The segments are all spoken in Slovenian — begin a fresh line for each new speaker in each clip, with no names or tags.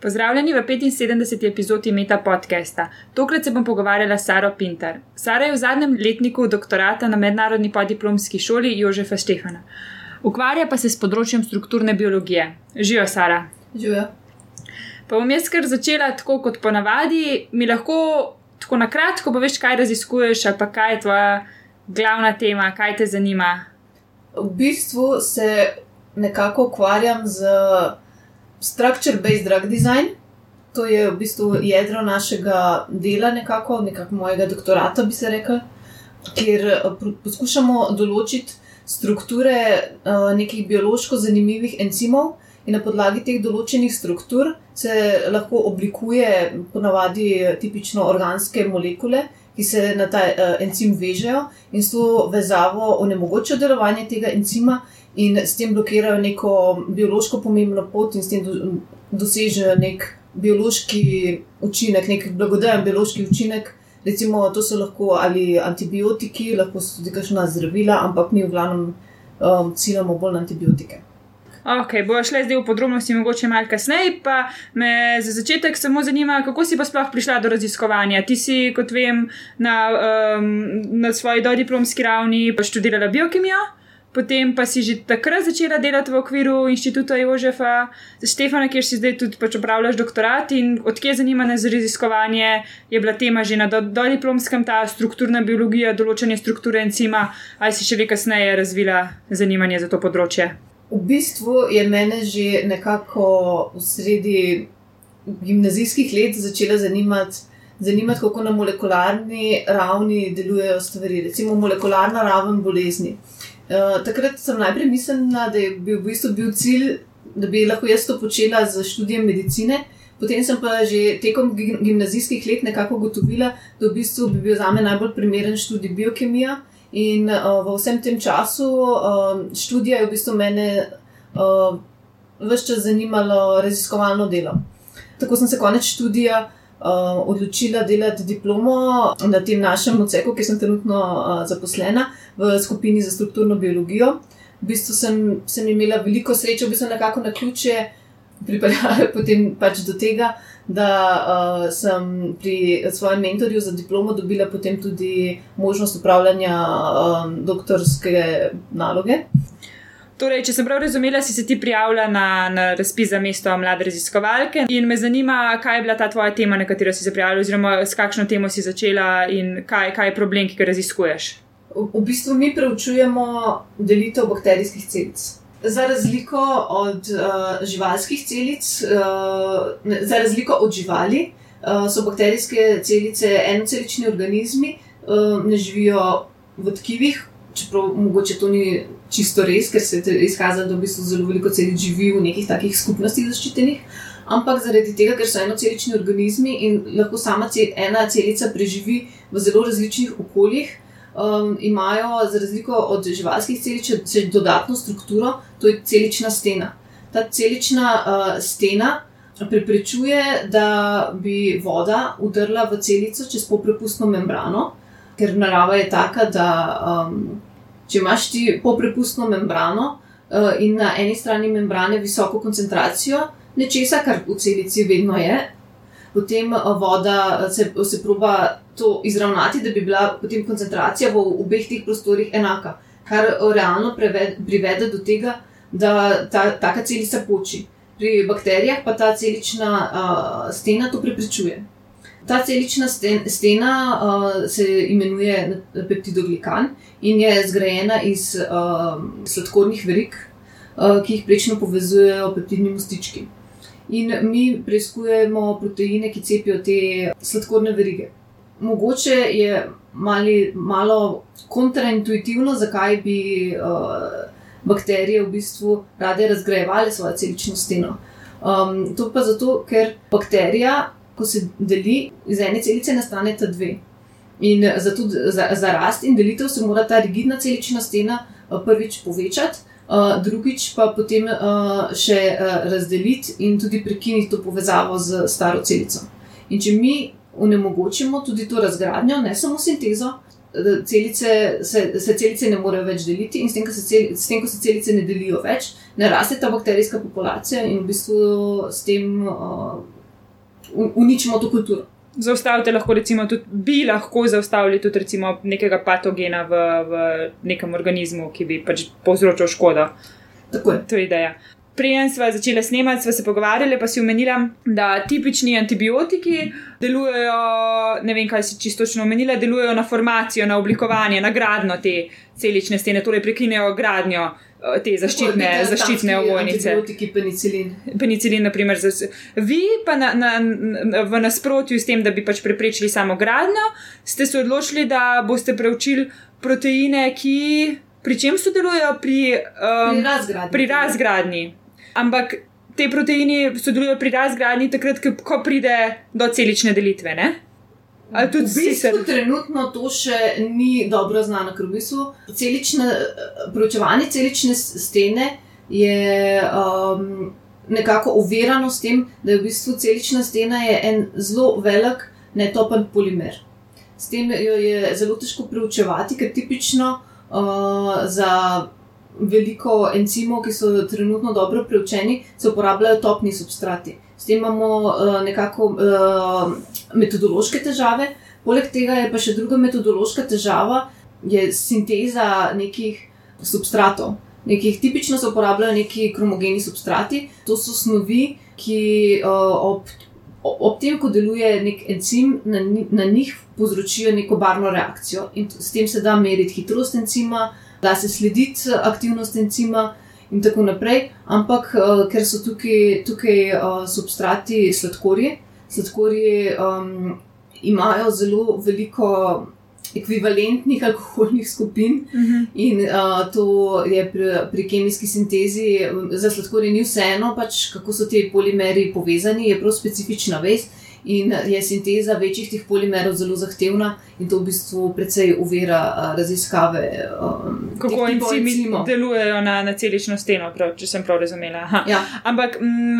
Pozdravljeni v 75. epizodi Meta podcasta. Tokrat se bom pogovarjala s Saro Pinter. Sara je v zadnjem letniku doktorata na mednarodni podiplomski šoli Jožefa Štefana. Ukvarja pa se s področjem strukturne biologije. Živijo, Sara.
Živijo.
Pa bom jaz kar začela tako kot ponavadi. Mi lahko tako na kratko poveš, kaj raziskuješ, ali pa kaj je tvoja glavna tema, kaj te zanima.
V bistvu se nekako ukvarjam z structure-based drug design. To je v bistvu jedro našega dela, nekako, nekako mojega doktorata, bi se rekel, kjer eh, poskušamo določiti strukture uh, nekih biološko zanimivih encimov, in na podlagi teh določenih struktur se lahko oblikuje ponavadi tipično organske molekule. Ki se na ta uh, encim vežejo in s to vezavo onemogočajo delovanje tega encima, in s tem blokirajo neko biološko pomembno pot in s tem do, dosežejo nek biološki učinek, nek blagodajen biološki učinek. Recimo, to so lahko ali antibiotiki, lahko so tudi kakšna zdravila, ampak mi v glavnem um, ciljamo bolj na antibiotike.
Ok, bo šla zdaj v podrobnosti, mogoče malo kasneje, pa me za začetek samo zanima, kako si pa sploh prišla do raziskovanja. Ti si, kot vem, na, um, na svoji dodiplomski ravni študirala biokemijo. Potem pa si že takrat začela delati v okviru inštituta Jožefa Stefana, kjer si zdaj tudi pač upravljaš doktorat in odkje zanimanje za raziskovanje je bila tema že na dodiplomskem, ta strukturna biologija, določanje strukture encima, ali si še vi kasneje razvila zanimanje za to področje?
V bistvu je mene že nekako v sredi gimnazijskih let začela zanimati. Zanimati, kako na molekularni ravni delujejo stvari, recimo molekularna raven bolezni. Eh, takrat sem najprej mislila, da je bil v bistvu bil cilj, da bi lahko jaz to počela z študijem medicine. Potem sem pa že tekom gimnazijskih let nekako ugotovila, da v bistvu bi bil za me najbolj primeren študij biokemija. In uh, v vsem tem času uh, študija je v bistvu mene uh, vse čas zanimalo raziskovalno delo. Tako sem se konec študija uh, odločila delati diplomo na tem našem odseku, kjer sem trenutno uh, zaposlena v skupini za strukturno biologijo. V bistvu sem, sem imela veliko sreče, v bistvu nekako na ključe pripeljala potem pač do tega, da uh, sem pri svojem mentorju za diplomo dobila potem tudi možnost upravljanja um, doktorske naloge.
Torej, če sem prav razumela, si se ti prijavila na, na razpis za mesto mlade raziskovalke in me zanima, kaj je bila ta tvoja tema, na katero si se prijavila, oziroma s kakšno temo si začela in kaj, kaj je problem, ki ga raziskuješ.
V bistvu mi preučujemo delitev bakterijskih celic. Za razliko od uh, živalskih celic, uh, za razliko od živali, uh, so bakterijske celice enocelični organizmi, uh, ne živijo v tkivih, čeprav mogoče to ni čisto res, ker se je izkazalo, da v bistvu zelo veliko celic živi v nekih takih skupnostih zaščitenih. Ampak zaradi tega, ker so enocelični organizmi in lahko sama cel, ena celica preživi v zelo različnih okoljih um, imajo, za razliko od živalskih celic, še dodatno strukturo, to je celična stena. Ta celična uh, stena preprečuje, da bi voda udrla v celico čez poprepustno membrano, ker narava je taka, da um, če imaš ti poprepustno membrano uh, in na eni strani membrane visoko koncentracijo nečesa, kar v celici vedno je, potem uh, voda se, se proba to izravnati, da bi bila potem koncentracija v obeh teh prostorih enaka, kar realno preved, privede do tega, da ta taka celica poči. Pri bakterijah pa ta celična uh, stena to preprečuje. Ta celična sten, stena uh, se imenuje peptidoglikan in je zgrajena iz uh, sladkornih verig, uh, ki jih prečno povezujejo peptidni mostički. In mi preizkujemo proteine, ki cepijo te sladkorne verige mogoče je mali, malo kontraintuitivno, zakaj bi uh, bakterije v bistvu rade razgrajevale svojo celično steno. Um, to pa zato, ker bakterija, ko se deli iz ene celice, nastane ta dve. In zato za, za rast in delitev se mora ta rigidna celična stena uh, prvič povečati. Uh, drugič pa potem uh, še uh, razdeliti in tudi prekiniti to povezavo z staro celico. In če mi onemogočimo tudi to razgradnjo, ne samo sintezo, celice, se, se celice ne morejo več deliti, in s tem, ko se, cel, tem, ko se celice ne delijo več, ne raste ta bakterijska populacija in v bistvu s tem uh, uničimo to kulturo.
Zaustavite lahko, recimo, tudi bi lahko zaustavili tudi recimo, nekega patogena v, v nekem organizmu, ki bi pač povzročal škodo.
Tako je.
To je ideja. Preden smo začeli snemati, smo se pogovarjali, pa si omenila, da tipični antibiotiki delujejo, ne vem, kaj si čisto točno omenila, delujejo na formacijo, na oblikovanje, na gradno te celične stene, torej prekinejo gradnjo te zaščitne, zaščitne ovojnice.
Penicilin.
Penicilin, naprimer. za- Vi pa na, na, na, v nasprotju s tem, da bi pač preprečili samo gradnjo, ste se odločili, da boste preučili proteine, ki pri čem sodelujejo pri, um,
Pri razgradnji.
pri razgradnji. Ampak te proteini sodelujejo pri razgradnji takrat, ko pride do celične delitve. Ne? Ali tudi
v bistvu
sicer?
trenutno to še ni dobro znano, ker v bistvu celične, preučevanje celične stene je um, nekako ovirano s tem, da je v bistvu celična stena je en zelo velik netopen polimer. S tem jo je zelo težko preučevati, ker tipično uh, za veliko encimov, ki so trenutno dobro preučeni, se uporabljajo topni substrati. S tem imamo uh, nekako uh, metodološke težave, poleg tega je pa še druga metodološka težava, je sinteza nekih substratov. Nekih tipično se uporabljajo neki kromogeni substrati, to so snovi, ki uh, ob, ob tem, ko deluje nek encim, na, na njih povzročijo neko barvno reakcijo. In s tem se da meriti hitrost encima, da se slediti aktivnost encima in tako naprej. Ampak uh, ker so tukaj, tukaj uh, substrati sladkorji, sladkorji um, imajo zelo veliko ekvivalentnih alkoholnih skupin.
Mhm.
In uh, to je pri, pri kemijski sintezi, za sladkorje ni vseeno, pač, kako so ti polimeri povezani, je prav specifična vez. In je sinteza večjih teh polimerov zelo zahtevna, in to v bistvu precej uvira uh, raziskave. Um,
Kako encimi
encimov.
delujejo na, na celično steno, prav, če sem prav razumela. Aha.
Ja,
Ampak m,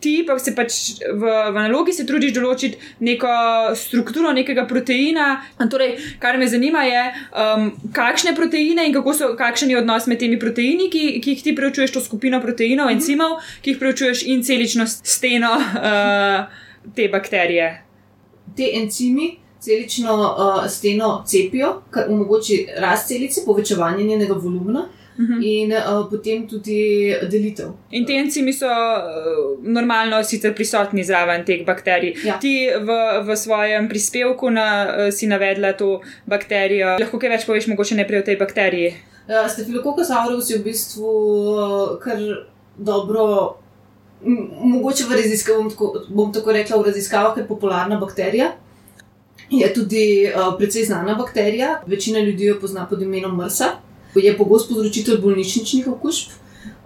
ti pa se pač v, v nalogi se trudiš določiti neko strukturo nekega proteina. Torej, kar me zanima je, um, kakšne proteine in kako so, kakšen je odnos med temi proteini, ki, ki jih ti preučuješ, to skupino proteinov,
Mhm.
encimov, ki jih preučuješ, in celično steno uh, te bakterije.
te encimi celično uh, steno cepijo, kar omogoči rast celice, povečevanje njenega volumna
Mhm.
in uh, potem tudi delitev.
In te encimi so uh, normalno sicer prisotni zraven teh bakterij.
Ja.
Ti v, v svojem prispevku na, uh, si navedla to bakterijo. Lahko kaj več poveš, mogoče ne prej o tej bakteriji.
Uh, Staphylococcus aureus je v bistvu uh, kar dobro. Mogoče v raziskavah, bom, tako- bom tako rekla, v raziskavah je popularna bakterija. Je tudi uh, precej znana bakterija, večina ljudi jo pozna pod imenom MRSA. Je pogost povzročitelj bolnišničnih okužb.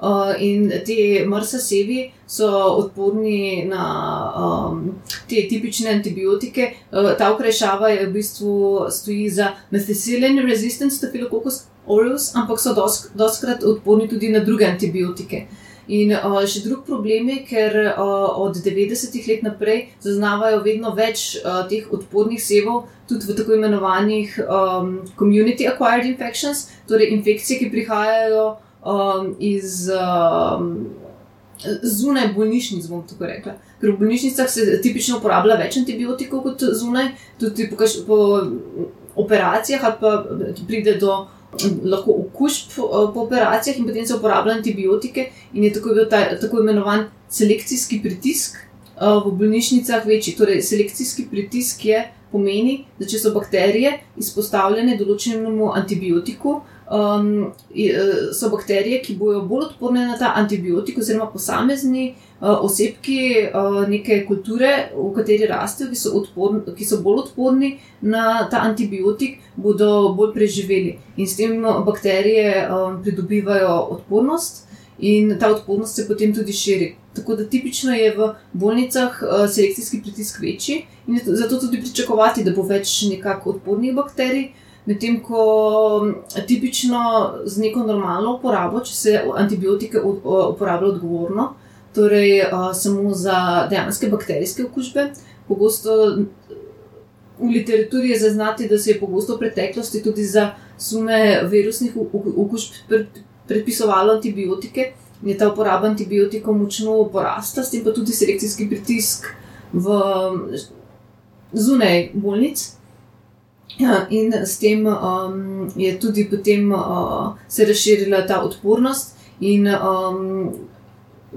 Uh, in te MRSA sevi so odporni na um, te tipične antibiotike. Uh, ta okrajšava je v bistvu stoji za methicillin resistant staphylococcus aureus, ampak so dosk, doskrat odporni tudi na druge antibiotike. In uh, še drug problem je, ker uh, od 90-ih let naprej zaznavajo vedno več uh, teh odpornih sevov, tudi v tako imenovanih um, community acquired infections, torej infekcije, ki prihajajo um, iz. Um, Zunaj bolnišnic, bom tako rekla. Ker v bolnišnicah se tipično uporablja več antibiotikov kot zunaj, tudi po, po operacijah, ali pa pride do lahko okužb eh, po operacijah, in potem se uporablja antibiotike, in je tako, bil ta, tako imenovan selekcijski pritisk eh, v bolnišnicah večji. Torej, selekcijski pritisk je, pomeni, da če so bakterije izpostavljene določenemu antibiotiku, um, so bakterije, ki bodo bolj odporne na ta antibiotik, oziroma posamezni uh, osebki uh, neke kulture, v kateri rastejo, ki so, odporni, ki so bolj odporni na ta antibiotik, bodo bolj preživeli. In s tem uh, bakterije um, pridobivajo odpornost. In ta odpornost se potem tudi širi. Tako da tipično je v bolnicah uh, selekcijski pritisk večji in zato tudi pričakovati, da bo več nekako odpornih bakterij, medtem ko mm, tipično z neko normalno uporabo, če se antibiotike uporablja odgovorno, torej uh, samo za dejanske bakterijske okužbe, pogosto v literaturi je zaznati, da se je pogosto v preteklosti tudi za sume virusnih okužb predpisovalo antibiotike. Je ta uporaba antibiotikov močno porasta, s tem pa tudi selekcijski pritisk v zunaj bolnic. Ja, in s tem um, je tudi potem uh, se razširila ta odpornost, in um,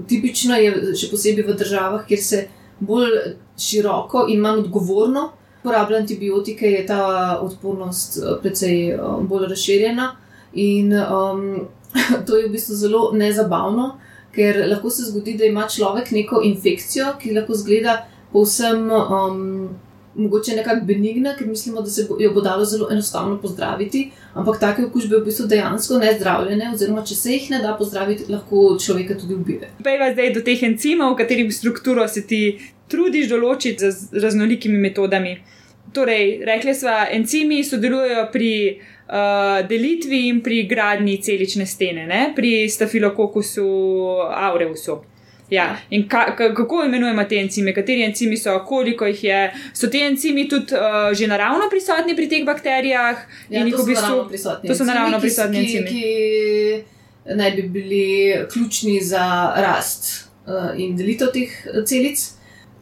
tipično je, še posebej v državah, kjer se bolj široko in manj odgovorno uporablja antibiotike, je ta odpornost uh, precej uh, bolj razširjena. In um, to je v bistvu zelo nezabavno, ker lahko se zgodi, da ima človek neko infekcijo, ki lahko zgleda povsem. Um, mogoče nekako benigna, ker mislimo, da se jo bo dalo zelo enostavno pozdraviti, ampak take okužbe v bistvu dejansko nezdravljene, oziroma če se jih ne da pozdraviti, lahko človeka tudi ubije.
Pejva zdaj do teh encimov, v katerih strukturo se ti trudiš določiti z raznolikimi metodami. Torej, rekli smo, encimi sodelujejo pri uh, delitvi in pri gradnji celične stene, ne? pri stafilokokusu aureusu. Ja. In ka, ka, kako imenujemo te encime, kateri encimi so, koliko jih je. So ti encimi tudi uh, že naravno prisotni pri teh bakterijah?
Ja, to, so bistvu, prisotni to so naravno prisotni encimi. Ki naj bi bili ključni za rast uh, in delitev teh eh, celic.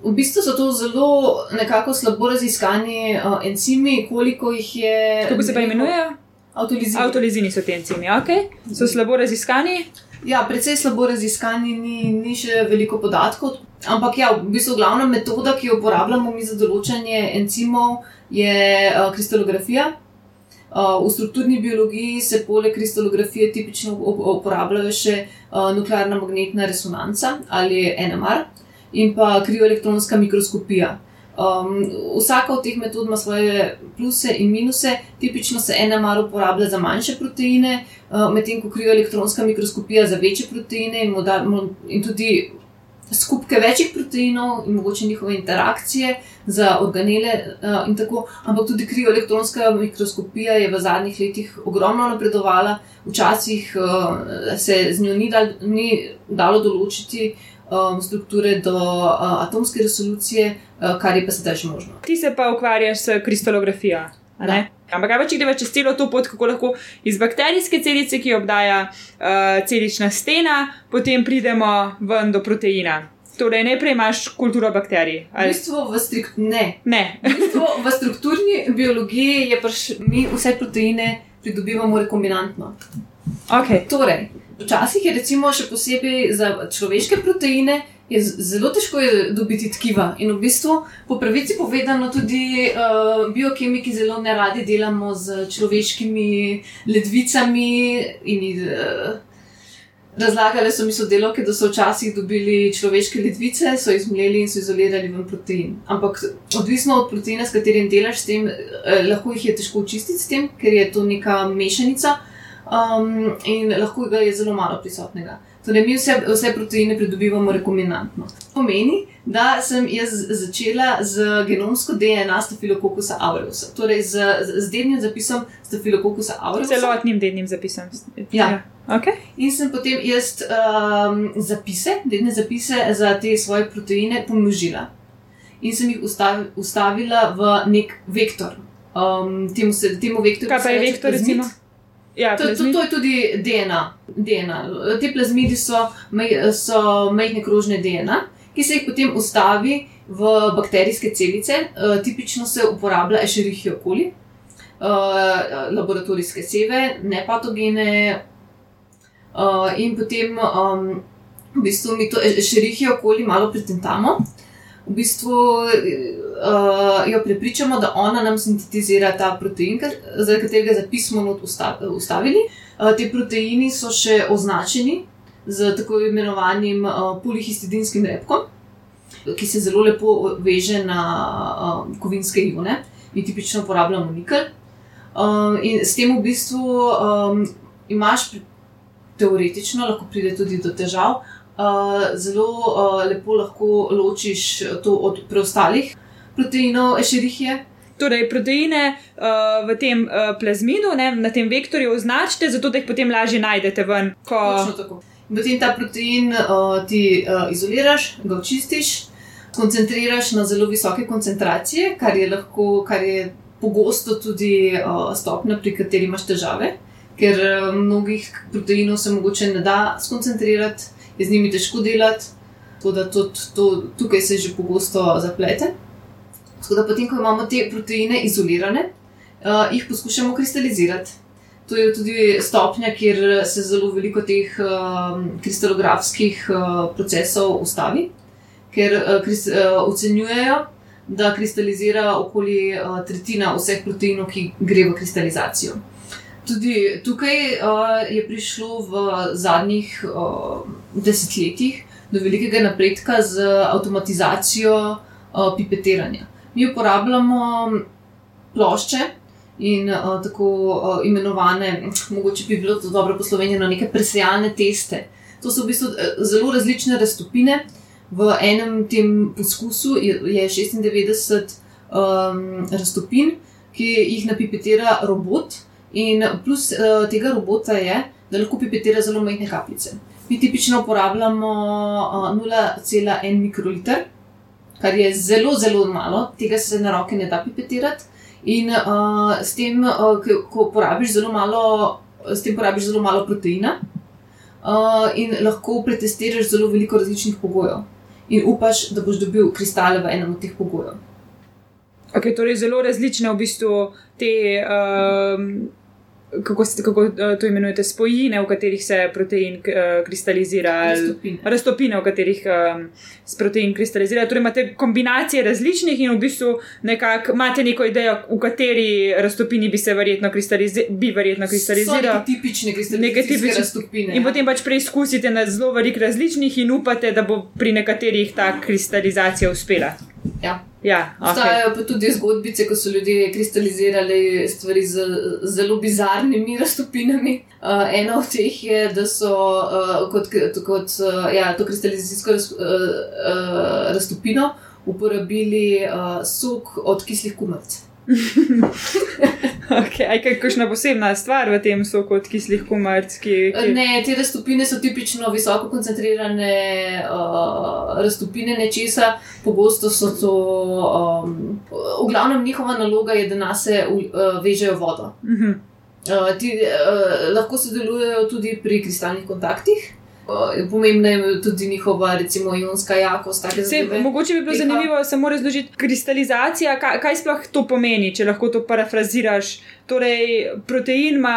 V bistvu so to zelo nekako slabo raziskani uh, encimi, koliko jih je.
Kako se pa imenujejo?
Autolizini.
Autolizini so ti encimi, ok. So slabo raziskani.
Ja, precej slabo raziskani, ni, ni še veliko podatkov. Ampak ja, v bistvu glavna metoda, ki jo uporabljamo mi za določanje encimov, je uh, kristalografija. Uh, v strukturni biologiji se poleg kristalografije tipično uporabljajo še uh, nuklearna magnetna resonanca ali NMR in pa krioelektronska mikroskopija. Um, vsaka od teh metod ima svoje pluse in minuse. Tipično se NMR uporablja za manjše proteine, uh, medtem ko krioelektronska mikroskopija za večje proteine in, moda, in tudi skupke večjih proteinov in mogoče njihove interakcije za organele. Uh, tako, ampak tudi krioelektronska mikroskopija je v zadnjih letih ogromno napredovala, včasih uh, se z njo ni, dal, ni dalo določiti um, strukture do uh, atomske resolucije, uh, kar je pa sedaj že možno.
Ti se pa ukvarjaš s kristalografijo. Ampak kaj če gremo čez celo to pot, kako lahko iz bakterijske celice, ki obdaja uh, celična stena, potem pridemo ven do proteina. Torej, najprej imaš kulturo bakterij.
Ali... V bistvu v, strikt, ne.
Ne.
v, bistvu v strukturni biologiji je pač mi vse proteine pridobivamo rekombinantno.
Okay.
Torej, Včasih je recimo še posebej za človeške proteine. Je zelo težko je dobiti tkiva, in v bistvu, po pravici povedano, tudi uh, biokemiki zelo ne radi delamo z človeškimi ledvicami. In, uh, razlagali so mi sodelovke, da so včasih dobili človeške ledvice, so jih zmleli in so izolirali ven protein. Ampak odvisno od proteina, s katerim delaš, tem, uh, lahko jih je težko očistiti tem, ker je to neka mešanica um, in lahko ga je zelo malo prisotnega. Torej, mi vse, vse proteine pridobivamo rekombinantno. Pomeni, da sem jaz začela z genomsko DNA stafilokokusa aureusa, torej z, z dednim zapisom stafilokokusa aureusa.
Celotnim dednim zapisom.
Ja.
ja. Okay.
In sem potem jaz um, zapise, dedne zapise za te svoje proteine pomnožila. In sem jih ustavi, ustavila v nek vektor. Um, temu, se, temu vektorju.
Kaj pa je vektor, recimo? Zmit. Ja,
to, to, to je tudi DNA. DNA. Te plazmidi so, so majhne krožne DNA, ki se jih potem ustavi v bakterijske celice. Uh, tipično se uporablja ešerihijo koli, uh, laboratorijske seve, ne patogene. Uh, in potem um, v bistvu mi to ešerihijo koli malo pretentamo. V bistvu uh, jo prepričamo, da ona nam sintetizira ta protein, za katerega zapismo not ustavili. Uh, te proteini so še označeni z tako imenovanim uh, polihistidinskim repkom, ki se zelo lepo veže na uh, kovinske ione in tipično uporabljamo nikel. Um, in s tem v bistvu um, imaš teoretično, lahko pride tudi do težav, uh, zelo uh, lepo lahko ločiš to od preostalih proteinov ešerihije.
Torej, proteine uh, v tem uh, plazminu, ne, na tem vektorju, označite, zato da jih potem lažje najdete ven. Ko...
Potem ta protein uh, ti uh, izoliraš, ga očistiš, koncentriraš na zelo visoke koncentracije, kar je lahko, kar je pogosto tudi uh, stopnja, pri kateri imaš težave, ker uh, mnogih proteinov se mogoče ne da skoncentrirati, je z njimi težko delati, tako da tudi to, tukaj se že pogosto zaplete. Tako da potem, ko imamo te proteine izolirane, uh, jih poskušamo kristalizirati. To je tudi stopnja, kjer se zelo veliko teh uh, kristalografskih uh, procesov ustavi, ker uh, krist, uh, ocenjujejo, da kristalizira okoli uh, tretjina vseh proteinov, ki gre v kristalizacijo. Tudi tukaj uh, je prišlo v zadnjih uh, desetletjih do velikega napredka z avtomatizacijo uh, pipetiranja. Mi uporabljamo plošče in uh, tako uh, imenovane, mogoče bi bilo to dobro poslovenjeno, neke presejalne teste. To so v bistvu zelo različne raztopine. V enem tem poskusu je 96 um, raztopin, ki jih napipetira robot, in plus uh, tega robota je, da lahko pipetira zelo majhne kapljice. Mi tipično uporabljamo uh, 0,1 mikroliter, kar je zelo, zelo malo, tega se na roke ne da pipetirati. In uh, s tem, uh, ko porabiš zelo malo, s tem porabiš zelo malo proteina, uh, in lahko pretestiraš zelo veliko različnih pogojev. In upaš, da boš dobil kristale v enem od teh pogojev.
Okay, torej, zelo različne v bistvu te. Um kako, kako eh, to imenujete, spojine, v katerih se protein uh, kristalizira,
Raztopine.
raztopine, v katerih um, se protein kristalizira. Torej, imate kombinacije različnih in v bistvu nekako imate neko idejo, v kateri raztopini bi se verjetno, kristalizi bi verjetno kristaliziral.
Tipične kristalizacijske raztopine.
In ja. potem pač preizkusite na zelo velik različnih in upate, da bo pri nekaterih ta kristalizacija uspela.
Ja.
Ja,
Obstajajo okay. pa tudi zgodbice, ko so ljudje kristalizirali stvari z zelo bizarnimi raztopinami. Uh, ena od teh je, da so uh, kot, kot uh, ja, to kristalizacijsko raz, uh, uh, raztopino uporabili uh, sok od kislih kumarcev.
Okay, aj kakšna posebna stvar v tem soku od kislih kumarc? Ki,
ki... Ne, te raztopine so tipično visoko koncentrirane uh, raztopine nečesa, pogosto so to. Um, v glavnem njihova naloga je, da nas uh, vežejo vodo. Uh -huh. uh, ti, uh, lahko sodelujejo tudi pri kristalnih kontaktih. Pomembna je tudi njihova, recimo, ionska jakost.
Se, mogoče bi bilo Teha. zanimivo samo razložiti kristalizacijo, kaj, kaj sploh to pomeni, če lahko to parafraziraš. Torej, protein ima,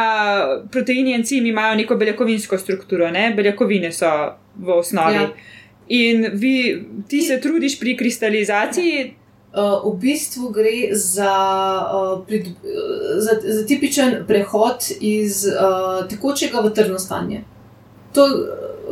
proteini in encimi imajo neko beljakovinsko strukturo, ne? beljakovine so v osnovi. Ja. In vi, ti se trudiš pri kristalizaciji.
Uh, v bistvu gre za, uh, prid, za, za tipičen prehod iz uh, tekočega v trdno stanje. To,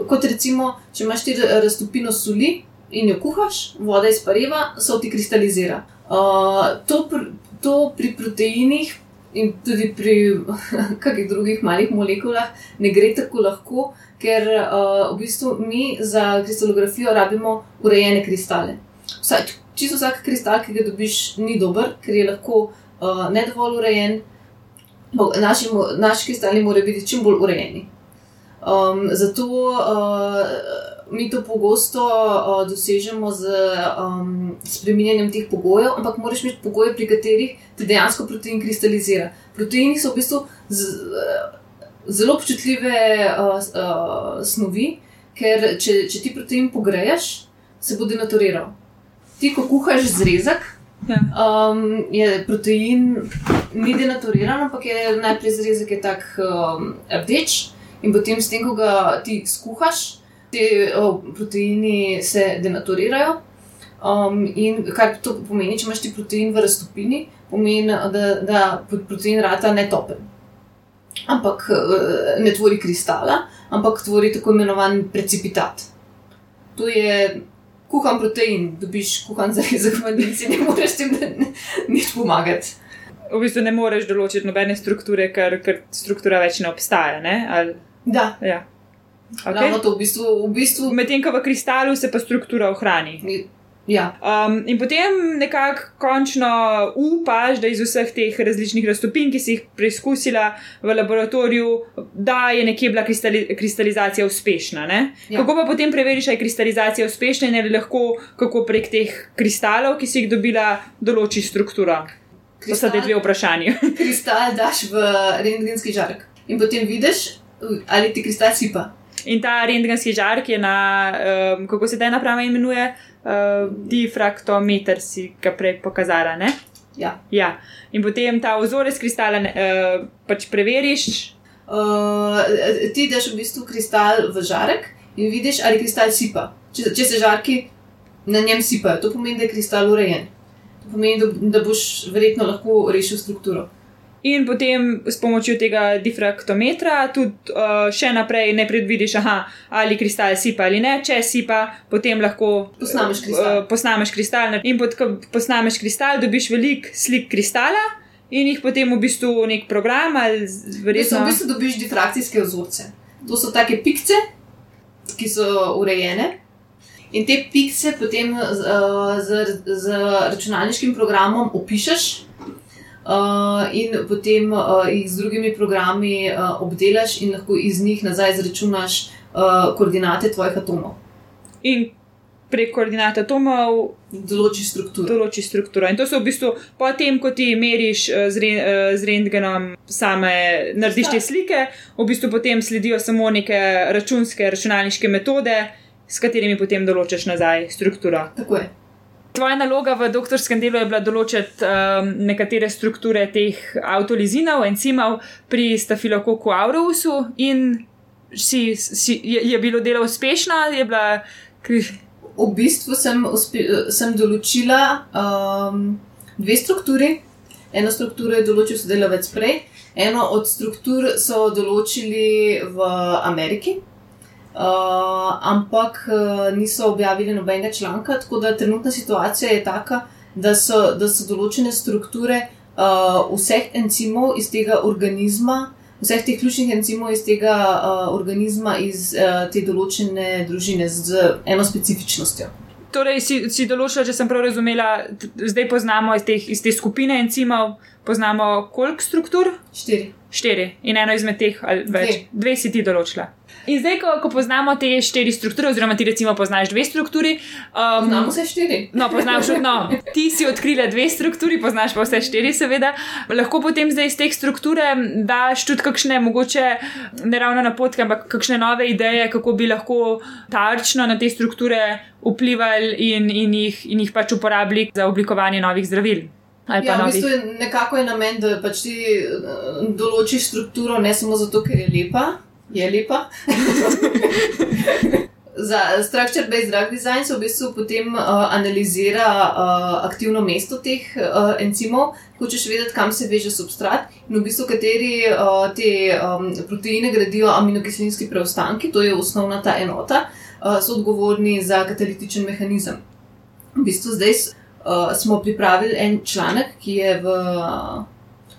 kot recimo, če imaš ti raztopino soli in jo kuhaš, voda izpareva, so ti kristalizira. Uh, to, pr to pri proteinih in tudi pri kakih drugih malih molekulah ne gre tako lahko, ker uh, v bistvu mi za kristalografijo rabimo urejene kristale. Vsaj, čisto vsak kristal, ki ga dobiš, ni dober, ker je lahko uh, ne dovolj urejen. Naši, naši kristali morajo biti čim bolj urejeni. Um, zato uh, mi to pogosto uh, dosežemo z um, spremenjanjem teh pogojev, ampak moraš imeti pogoje, pri katerih ti dejansko protein kristalizira. Proteini so v bistvu z, uh, zelo občutljive uh, uh, snovi, ker če, če ti protein pogreješ, se bo denaturiral. Ti, ko kuhaš zrezek. Ja. Um, je protein ni denaturiran, ampak je najprej zrezek je tak um, rdeč, In potem, s tem, ko ga ti skuhaš, ti proteini se denaturirajo. Um, in kaj to pomeni, če imaš ti protein v raztopini, pomeni, da, da protein rata ne topen. Ampak eh, ne tvori kristala, ampak tvori tako imenovan precipitat. To je kuhan protein, dobiš kuhan za in ne moreš tem nič pomagati.
V bistvu ne moreš določiti nobene strukture, ker, ker struktura več ne obstaja. Ne? Ali...
Da.
Ja.
Okay. V bistvu, v bistvu...
Medtem ko v kristalu se pa struktura ohrani.
Ja.
Um, in potem nekako končno upaš, da iz vseh teh različnih raztopin, ki si jih preizkusila v laboratoriju, da je nekje bila kristali kristalizacija uspešna. Ja.
Ja.
Kako pa potem preveriš, ali je kristalizacija uspešna in ali lahko kako prek teh kristalov, ki si jih dobila, določi strukturo? To sta dve vprašanji.
Kristal daš v rentgenski žarek in potem vidiš, ali ti kristal sipa.
In ta rentgenski žark je na, um, kako se ta naprava imenuje, uh, difraktometer, si ga prej pokazala. Ne?
Ja.
Ja. In potem ta vzorec kristala uh, pač preveriš.
Uh, ti daš v bistvu kristal v žarek in vidiš, ali kristal sipa. Če, če se žarki na njem sipajo, to pomeni, da je kristal urejen. To pomeni, da, da boš verjetno lahko rešil strukturo.
In potem s pomočjo tega difraktometra tudi uh, še naprej ne predvidiš, aha, ali kristal sipa ali ne. Če sipa, potem lahko
Posnameš kristal.
Uh, posnameš kristal. In pod, ko posnameš kristal, dobiš velik slik kristala in jih potem v bistvu nek program ali z-
Res,
verjetno.
v bistvu dobiš difrakcijske vzorce. To so take pikce, ki so urejene. In te pikce potem z, z, z računalniškim programom opišeš, uh, in potem uh, jih z drugimi programi uh, obdelaš, in lahko iz njih nazaj izračunaš uh, koordinate tvojih atomov,
In prek koordinat atomov
določiš strukturo.
določi strukturo. In to so v bistvu potem, ko ti meriš eh, z, re, eh, z rentgenom same, narediš te slike, v bistvu potem sledijo samo neke računske, računalniške metode, s katerimi potem določiš nazaj strukturo.
Tako je.
Tvoja naloga v doktorskem delu je bila določiti um, nekatere strukture teh avtolizinov, encimov pri stafilokoku aurousu in si, si, je, je bilo delo uspešno, je bila.
V bistvu sem, sem določila um, dve strukturi. Eno strukturo je določil sodelavec prej, eno od struktur so določili v Ameriki, uh, ampak uh, niso objavili nobenega članka. Tako da trenutna situacija je taka, da so, da so določene strukture uh, vseh encimov iz tega organizma. Vseh teh ključnih encimov iz tega uh, organizma, iz uh, te določene družine, z eno specifičnostjo.
Torej, si, si določila, če sem prav razumela, zdaj poznamo iz, teh, iz te skupine encimov, poznamo koliko struktur?
Štiri.
Štiri. In eno izmed teh, ali več, dve, dve si ti določila. In zdaj, ko, ko poznamo te štiri strukture, oziroma ti recimo poznaš dve strukturi. Um,
Znamo vse štiri.
No, poznaš, no, ti si odkrila dve strukturi, poznaš pa vse štiri, seveda. Lahko potem zdaj iz teh strukture daš tudi kakšne, mogoče ne ravno napotke, ampak kakšne nove ideje, kako bi lahko tarčno na te strukture vplivali in, in, jih, in jih pač uporabili za oblikovanje novih zdravil.
Ja, v bistvu je nekako je namen, da pač ti eh, določiš strukturo ne samo zato, ker je lepa, je lepa. Za structure-based drug design se v bistvu potem uh, analizira uh, aktivno mesto teh uh, encimov, hočeš vedeti, kam se veže substrat in v bistvu kateri uh, te um, proteine gradijo aminokislinski preostanki, to je osnovna ta enota, uh, so odgovorni za katalitičen mehanizem. V bistvu zdaj uh, smo pripravili en članek, ki je v uh,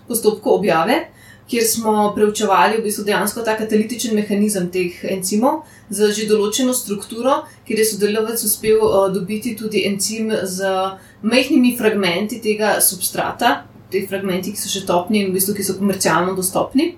postopku objave, kjer smo preučevali v bistvu dejansko ta katalitičen mehanizem teh encimov z že določeno strukturo, kjer je sodelavec uspel uh, dobiti tudi encim z majhnimi fragmenti tega substrata, te fragmenti, ki so še topni in v bistvu, ki so komercialno dostopni.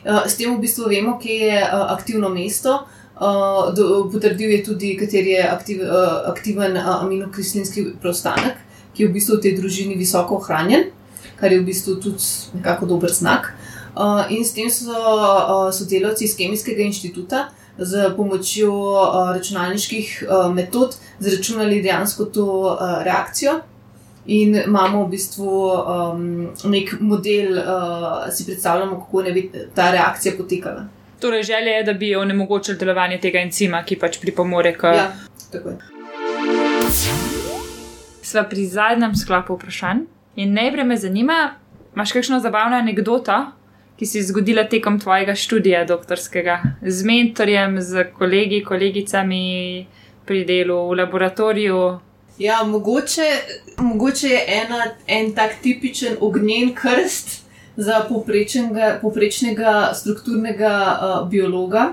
Uh, s tem v bistvu vemo, kje je uh, aktivno mesto. Uh, do, potrdil je tudi, kateri je aktiv, uh, aktiven uh, aminokislinski preostanek, ki je v bistvu v tej družini visoko ohranjen, kar je v bistvu tudi nekako dober znak. Uh, in s tem so uh, sodelavci iz Kemijskega inštituta z pomočjo uh, računalniških uh, metod zračunali dejansko to uh, reakcijo. In imamo v bistvu um, nek model, uh, si predstavljamo, kako ne bi ta reakcija potekala.
Torej, želja je, da bi onemogočili delovanje tega encima, ki pač pripomore k.
Ja, tako je.
Sva pri zadnjem sklopu vprašanj. In najprej me zanima, imaš kakšno zabavno anegdoto, ki si zgodila tekom tvojega študija doktorskega, z mentorjem, z kolegi, kolegicami pri delu v laboratoriju.
Ja, mogoče, mogoče je ena, en tak tipičen ognjen krst za povprečnega, povprečnega strukturnega uh, biologa,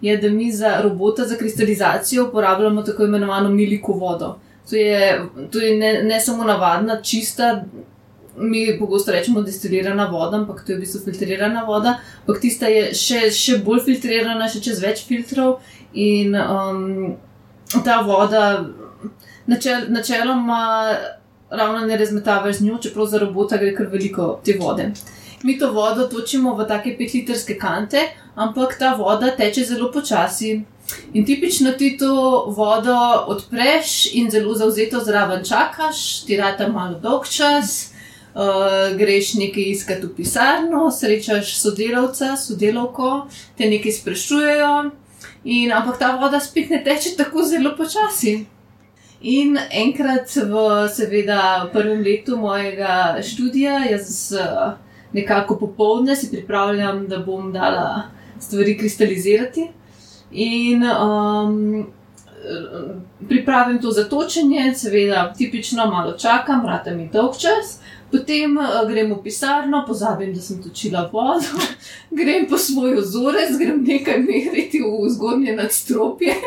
je, da mi za robota za kristalizacijo uporabljamo tako imenovano miliko vodo. To je, to je ne, ne samo navadna, čista, mi pogosto rečemo destilirana voda, ampak to je v bistvu filtrirana voda. Ampak tista je še, še bolj filtrirana, še čez več filtrov. In um, ta voda, načel, načeloma, ravno ne razmetavaš z njo, čeprav za robota gre kar veliko te vode. Mi to vodo točimo v take petlitrske kante, ampak ta voda teče zelo počasi. In tipično ti to vodo odpreš in zelo zauzeto zraven čakaš, ti rata malo dolg čas, uh, greš nekaj iskati v pisarno, srečaš sodelavca, sodelavko, te nekaj sprašujejo, in, ampak ta voda spet ne teče tako zelo počasi. In enkrat v, seveda, prvem letu mojega študija, jaz nekako popoldne si pripravljam, da bom dala stvari kristalizirati. In um, pripravim to za točenje, seveda, tipično malo čakam, vrata mi dolg čas. Potem uh, grem v pisarno, pozabim, da sem točila vodo, grem po svoj ozorec, grem nekaj meriti v zgornje nadstropje.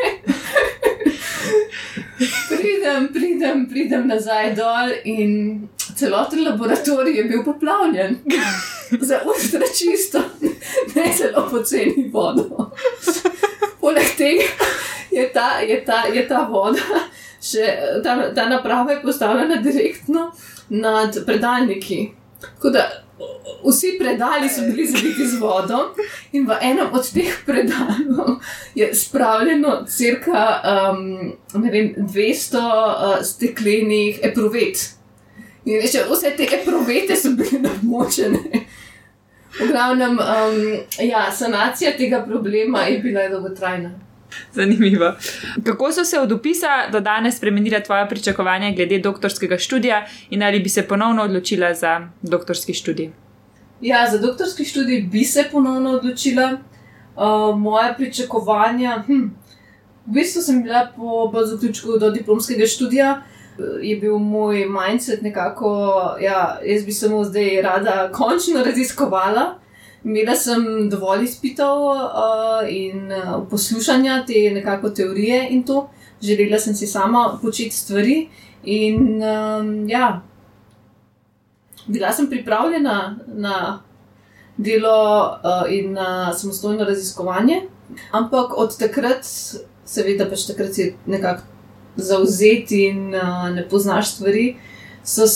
pridem, pridem, pridem nazaj dol in celoten laboratorij je bil poplavljen. Za ultra čisto, ne zelo poceni vodo. Poleg tega je ta, je ta, je ta voda, še, ta, ta naprava je postavljena direktno nad predalniki. Tako da vsi predali so bili zaliti z vodo, in v enem od teh predalov je spravljeno crka um, vem, 200 uh, steklenih epruvet. In reče, vse te eprovete so bile namočene. V glavnem, um, ja, sanacija tega problema je bila dolgotrajna.
Zanimivo. Kako so se od opisa do danes spremenila tvoja pričakovanja glede doktorskega študija in ali bi se ponovno odločila za doktorski študij?
Ja, za doktorski študij bi se ponovno odločila. Uh, moje pričakovanja. Hm, v bistvu sem bila po, po zaključku do diplomskega študija je bil moj mindset nekako, ja, jaz bi samo zdaj rada končno raziskovala. Imela sem dovolj izpitev uh, in uh, poslušanja te nekako teorije in to, želela sem si sama početi stvari. In um, ja, bila sem pripravljena na delo uh, in na samostojno raziskovanje, ampak od takrat, seveda, pač takrat je nekako zauzeti in uh, ne poznaš stvari, so,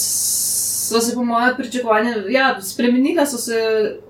so se po mojem pričakovanju ja, spremenila, so se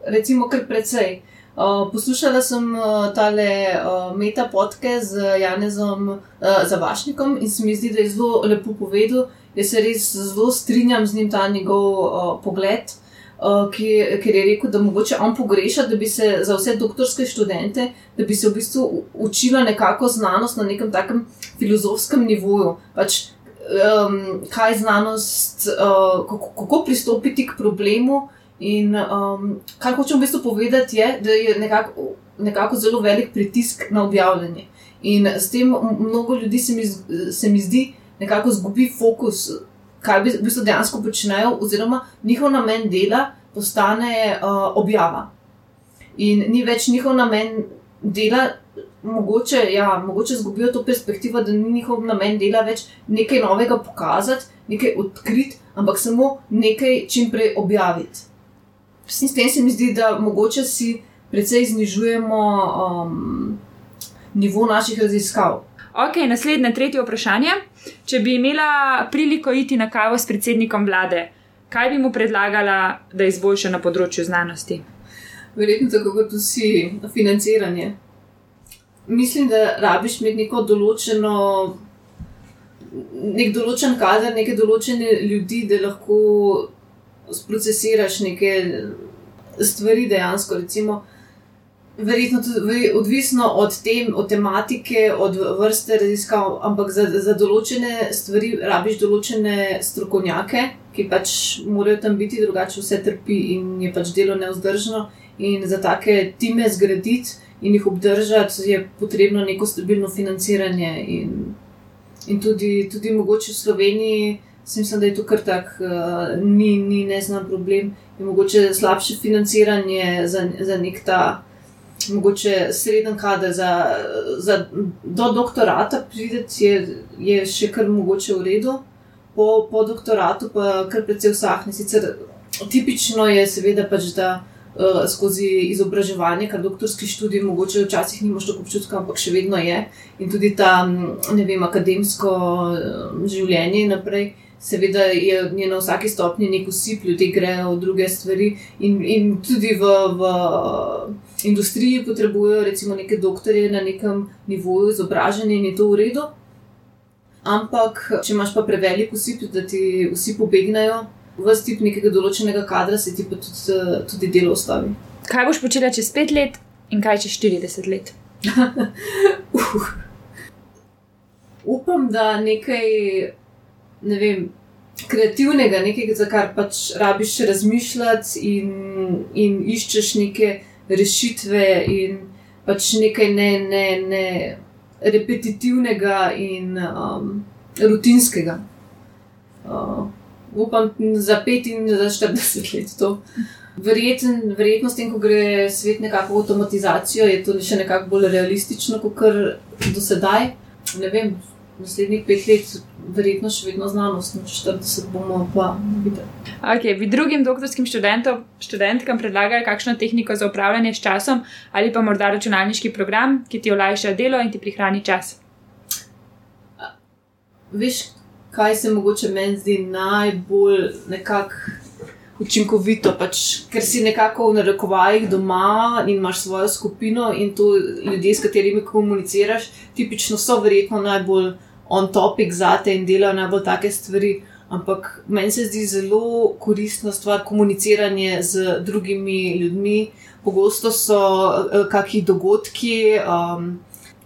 recimo kar precej. Uh, poslušala sem uh, tale uh, meta podke z Janezom uh, Zavašnikom in se mi zdi, da je zelo lepo povedal. Jaz se res zelo strinjam z njim ta njegov uh, pogled. Uh, ki, ker je rekel, da mogoče on pogreša, da bi se za vse doktorske študente, da bi se v bistvu učila nekako znanost na nekem takem filozofskem nivoju. Pač, um, kaj znanost, uh, kako, kako pristopiti k problemu. In um, kar hočem v bistvu povedati, je, da je nekako, nekako zelo velik pritisk na objavljanje. In s tem mnogo ljudi se mi, se mi zdi, nekako zgubi fokus kaj v bistvu dejansko počnejo, oziroma njihov namen dela postane uh, objava. In ni več njihov namen dela, mogoče, ja, mogoče zgubijo to perspektivo, da ni njihov namen dela več nekaj novega pokazati, nekaj odkriti, ampak samo nekaj čim prej objaviti. S tem se mi zdi, da mogoče si precej znižujemo um, nivo naših raziskav.
Ok, naslednje, tretje vprašanje. Če bi imela priliko iti na kavo s predsednikom vlade, kaj bi mu predlagala, da izboljša na področju znanosti?
Verjetno tako kot vsi, financiranje. Mislim, da rabiš imeti neko določeno, nek določen kader, neke določene ljudi, da lahko procesiraš neke stvari dejansko. Recimo, Verjetno tudi odvisno od, tem, od tematike, od vrste raziskav, ampak za, za določene stvari rabiš določene strokovnjake, ki pač morajo tam biti, drugače vse trpi in je pač delo neudržno. In za take time zgraditi in jih obdržati, je potrebno neko stabilno financiranje. In, in tudi, tudi mogoče v Sloveniji, mislim, da je to kar tak, uh, ni, ni neznan problem, je mogoče slabše financiranje za, za nek ta mogoče sreden kader za, za do doktorata prideti, je, je še kar mogoče v redu, po, po doktoratu pa kar precej vsahne. Sicer tipično je seveda pač, da uh, skozi izobraževanje, kar doktorski študij mogoče včasih nimaš tako občutka, ampak še vedno je in tudi ta, ne vem, akademsko uh, življenje naprej. Seveda je, je na vsaki stopni nek usip, ljudje grejo v druge stvari, in, in tudi v, v industriji potrebujejo, recimo, neke doktorje na nekem nivoju izobraženi in je to v redu. Ampak, če imaš pa prevelik usip, da ti vsi pobegnajo, v stip nekega določenega kadra, se ti pa tudi, tudi delo ustavi.
Kaj boš počela čez pet let in kaj čez 40 let?
uh. Upam, da nekaj ne vem, kreativnega, nekaj, za kar pač rabiš razmišljati in, in iščeš neke rešitve, in pač nekaj ne, ne, ne repetitivnega in um, rutinskega. Uh, upam, za 5 in za 40 let to. Verjeten, verjetno, s tem, ko gre svet nekako v avtomatizacijo, je to še nekako bolj realistično, kot do sedaj. Ne vem, naslednjih pet let, verjetno še vedno znanost, no 40 bomo pa videli.
Okay, bi drugim doktorskim študentom, študentkam predlagali kakšno tehniko za upravljanje s časom ali pa morda računalniški program, ki ti olajša delo in ti prihrani čas?
Veš, kaj se mogoče meni zdi najbolj nekako učinkovito, pač, ker si nekako v narekovajih doma in imaš svojo skupino in to ljudje, s katerimi komuniciraš, tipično so verjetno najbolj on topic za te in delajo najbolj take stvari. Ampak meni se zdi zelo koristna stvar komuniciranje z drugimi ljudmi. Pogosto so uh, kakšni dogodki, um,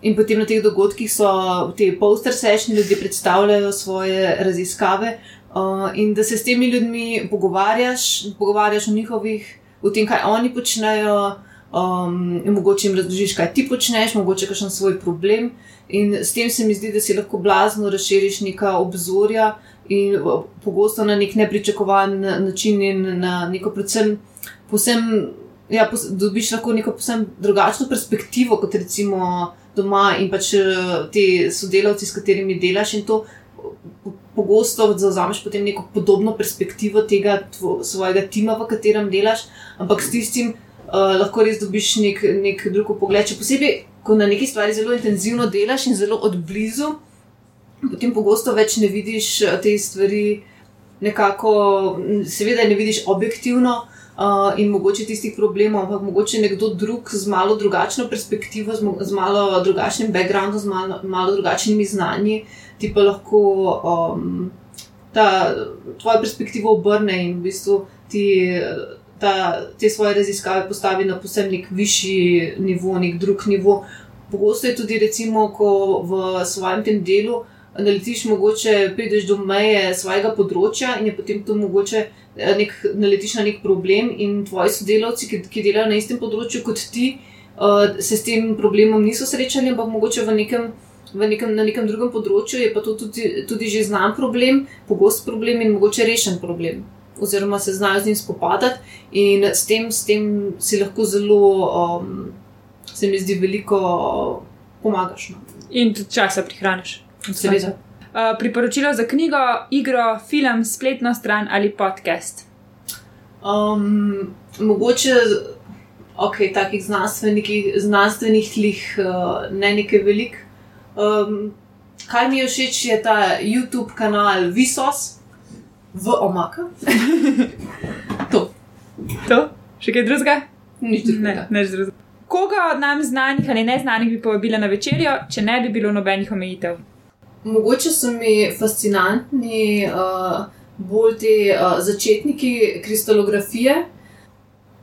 in potem na teh dogodkih so te poster sešni, ljudje predstavljajo svoje raziskave. Uh, in da se s temi ljudmi pogovarjaš, pogovarjaš o njihovih, o tem, kaj oni počnejo, um, in mogoče jim razložiš, kaj ti počneš, mogoče kakšen svoj problem. In s tem se mi zdi, da si lahko blazno razširiš neka obzorja in pogosto na nek nepričakovan način in na neko predvsem posem. Ja, pos, dobiš lahko neko posebno drugačno perspektivo, kot recimo doma in pač ti sodelavci, s katerimi delaš, in to pogosto zauzameš potem neko podobno perspektivo tega tvo, svojega tima, v katerem delaš, ampak s tistim uh, lahko res dobiš nek, nek drug pogled. Če posebej, ko na neki stvari zelo intenzivno delaš in zelo odblizu, potem pogosto več ne vidiš eh, te stvari nekako, seveda ne vidiš objektivno. Uh, in mogoče tistih problemov, ampak mogoče nekdo drug z malo drugačno perspektivo, z, z malo drugačnim backgroundom, z malo, malo drugačnimi znanji, ti pa lahko um, ta tvoja perspektiva obrne in v bistvu ti ta, te svoje raziskave postavi na posebno nek višji nivo, nek drug nivo. Pogosto je tudi, recimo, ko v svojem tem delu naletiš, mogoče prideš do meje svojega področja in je potem to mogoče. Eh, nek, naletiš na nek problem, in tvoji sodelavci, ki, ki delajo na istem področju kot ti, uh, se s tem problemom niso srečali, ampak mogoče v nekem v nekem, na nekem drugem področju, je pa to tudi, tudi že znan problem, pogost problem in mogoče rešen problem. Oziroma se znajo z njim spopadati, in s tem, s tem si lahko zelo, um, se mi zdi, veliko pomagaš. No.
In tudi časa prihraniš.
Seveda.
Uh, priporočilo za knjigo, igro, film, spletno stran ali podcast.
Um, mogoče, ok, takih znanstvenih tlih, uh, ne nekaj velikih. Um, kar mi je všeč, je ta YouTube kanal Visos v Omaka. to.
To? Še kaj drugega?
Nič drugega.
Ne, nič drugega. Koga od nam znanih ali neznanih bi povabila na večerjo, če ne bi bilo nobenih omejitev?
Mogoče so mi fascinantni uh, bolj ti uh, začetniki kristalografije.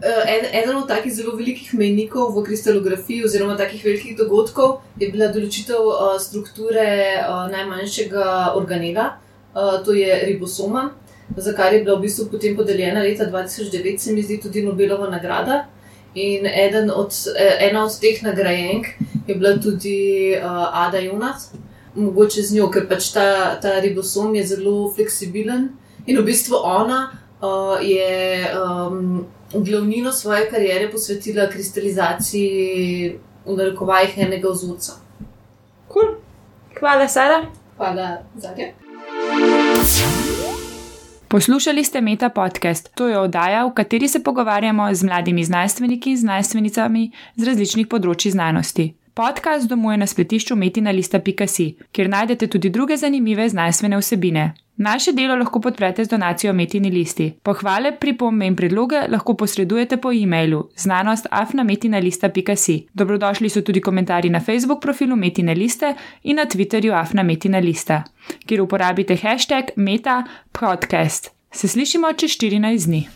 Eh, eden od takih zelo velikih mejnikov v kristalografiji, oziroma takih velikih dogodkov, je bila določitev uh, strukture uh, najmanjšega organela, uh, to je ribosoma, za kar je bila v bistvu potem podeljena leta 2009, se mi zdi tudi Nobelova nagrada. In od, ena od teh nagrajenk je bila tudi uh, Ada Jonas, mogoče z njo, ker pač ta, ta ribosom je zelo fleksibilen in v bistvu ona uh, je. Um, glavnino svoje kariere posvetila kristalizaciji v narekovajih enega vzorca.
Cool. Hvala, Sara.
Hvala, zadnje.
Poslušali ste Meta podcast. To je oddaja, v kateri se pogovarjamo z mladimi znanstveniki in znanstvenicami z različnih področji znanosti. Podcast domuje na spletišču metinalista.si, kjer najdete tudi druge zanimive znanstvene vsebine. Naše delo lahko podprete z donacijo Metini listi. Pohvale, pripombe in predloge lahko posredujete po e-mailu znanost.afnametinalista.si. Dobrodošli so tudi komentarji na Facebook profilu Metine liste in na Twitterju afnametinalista, kjer uporabite hashtag meta podcast. Se slišimo čez 14 dni.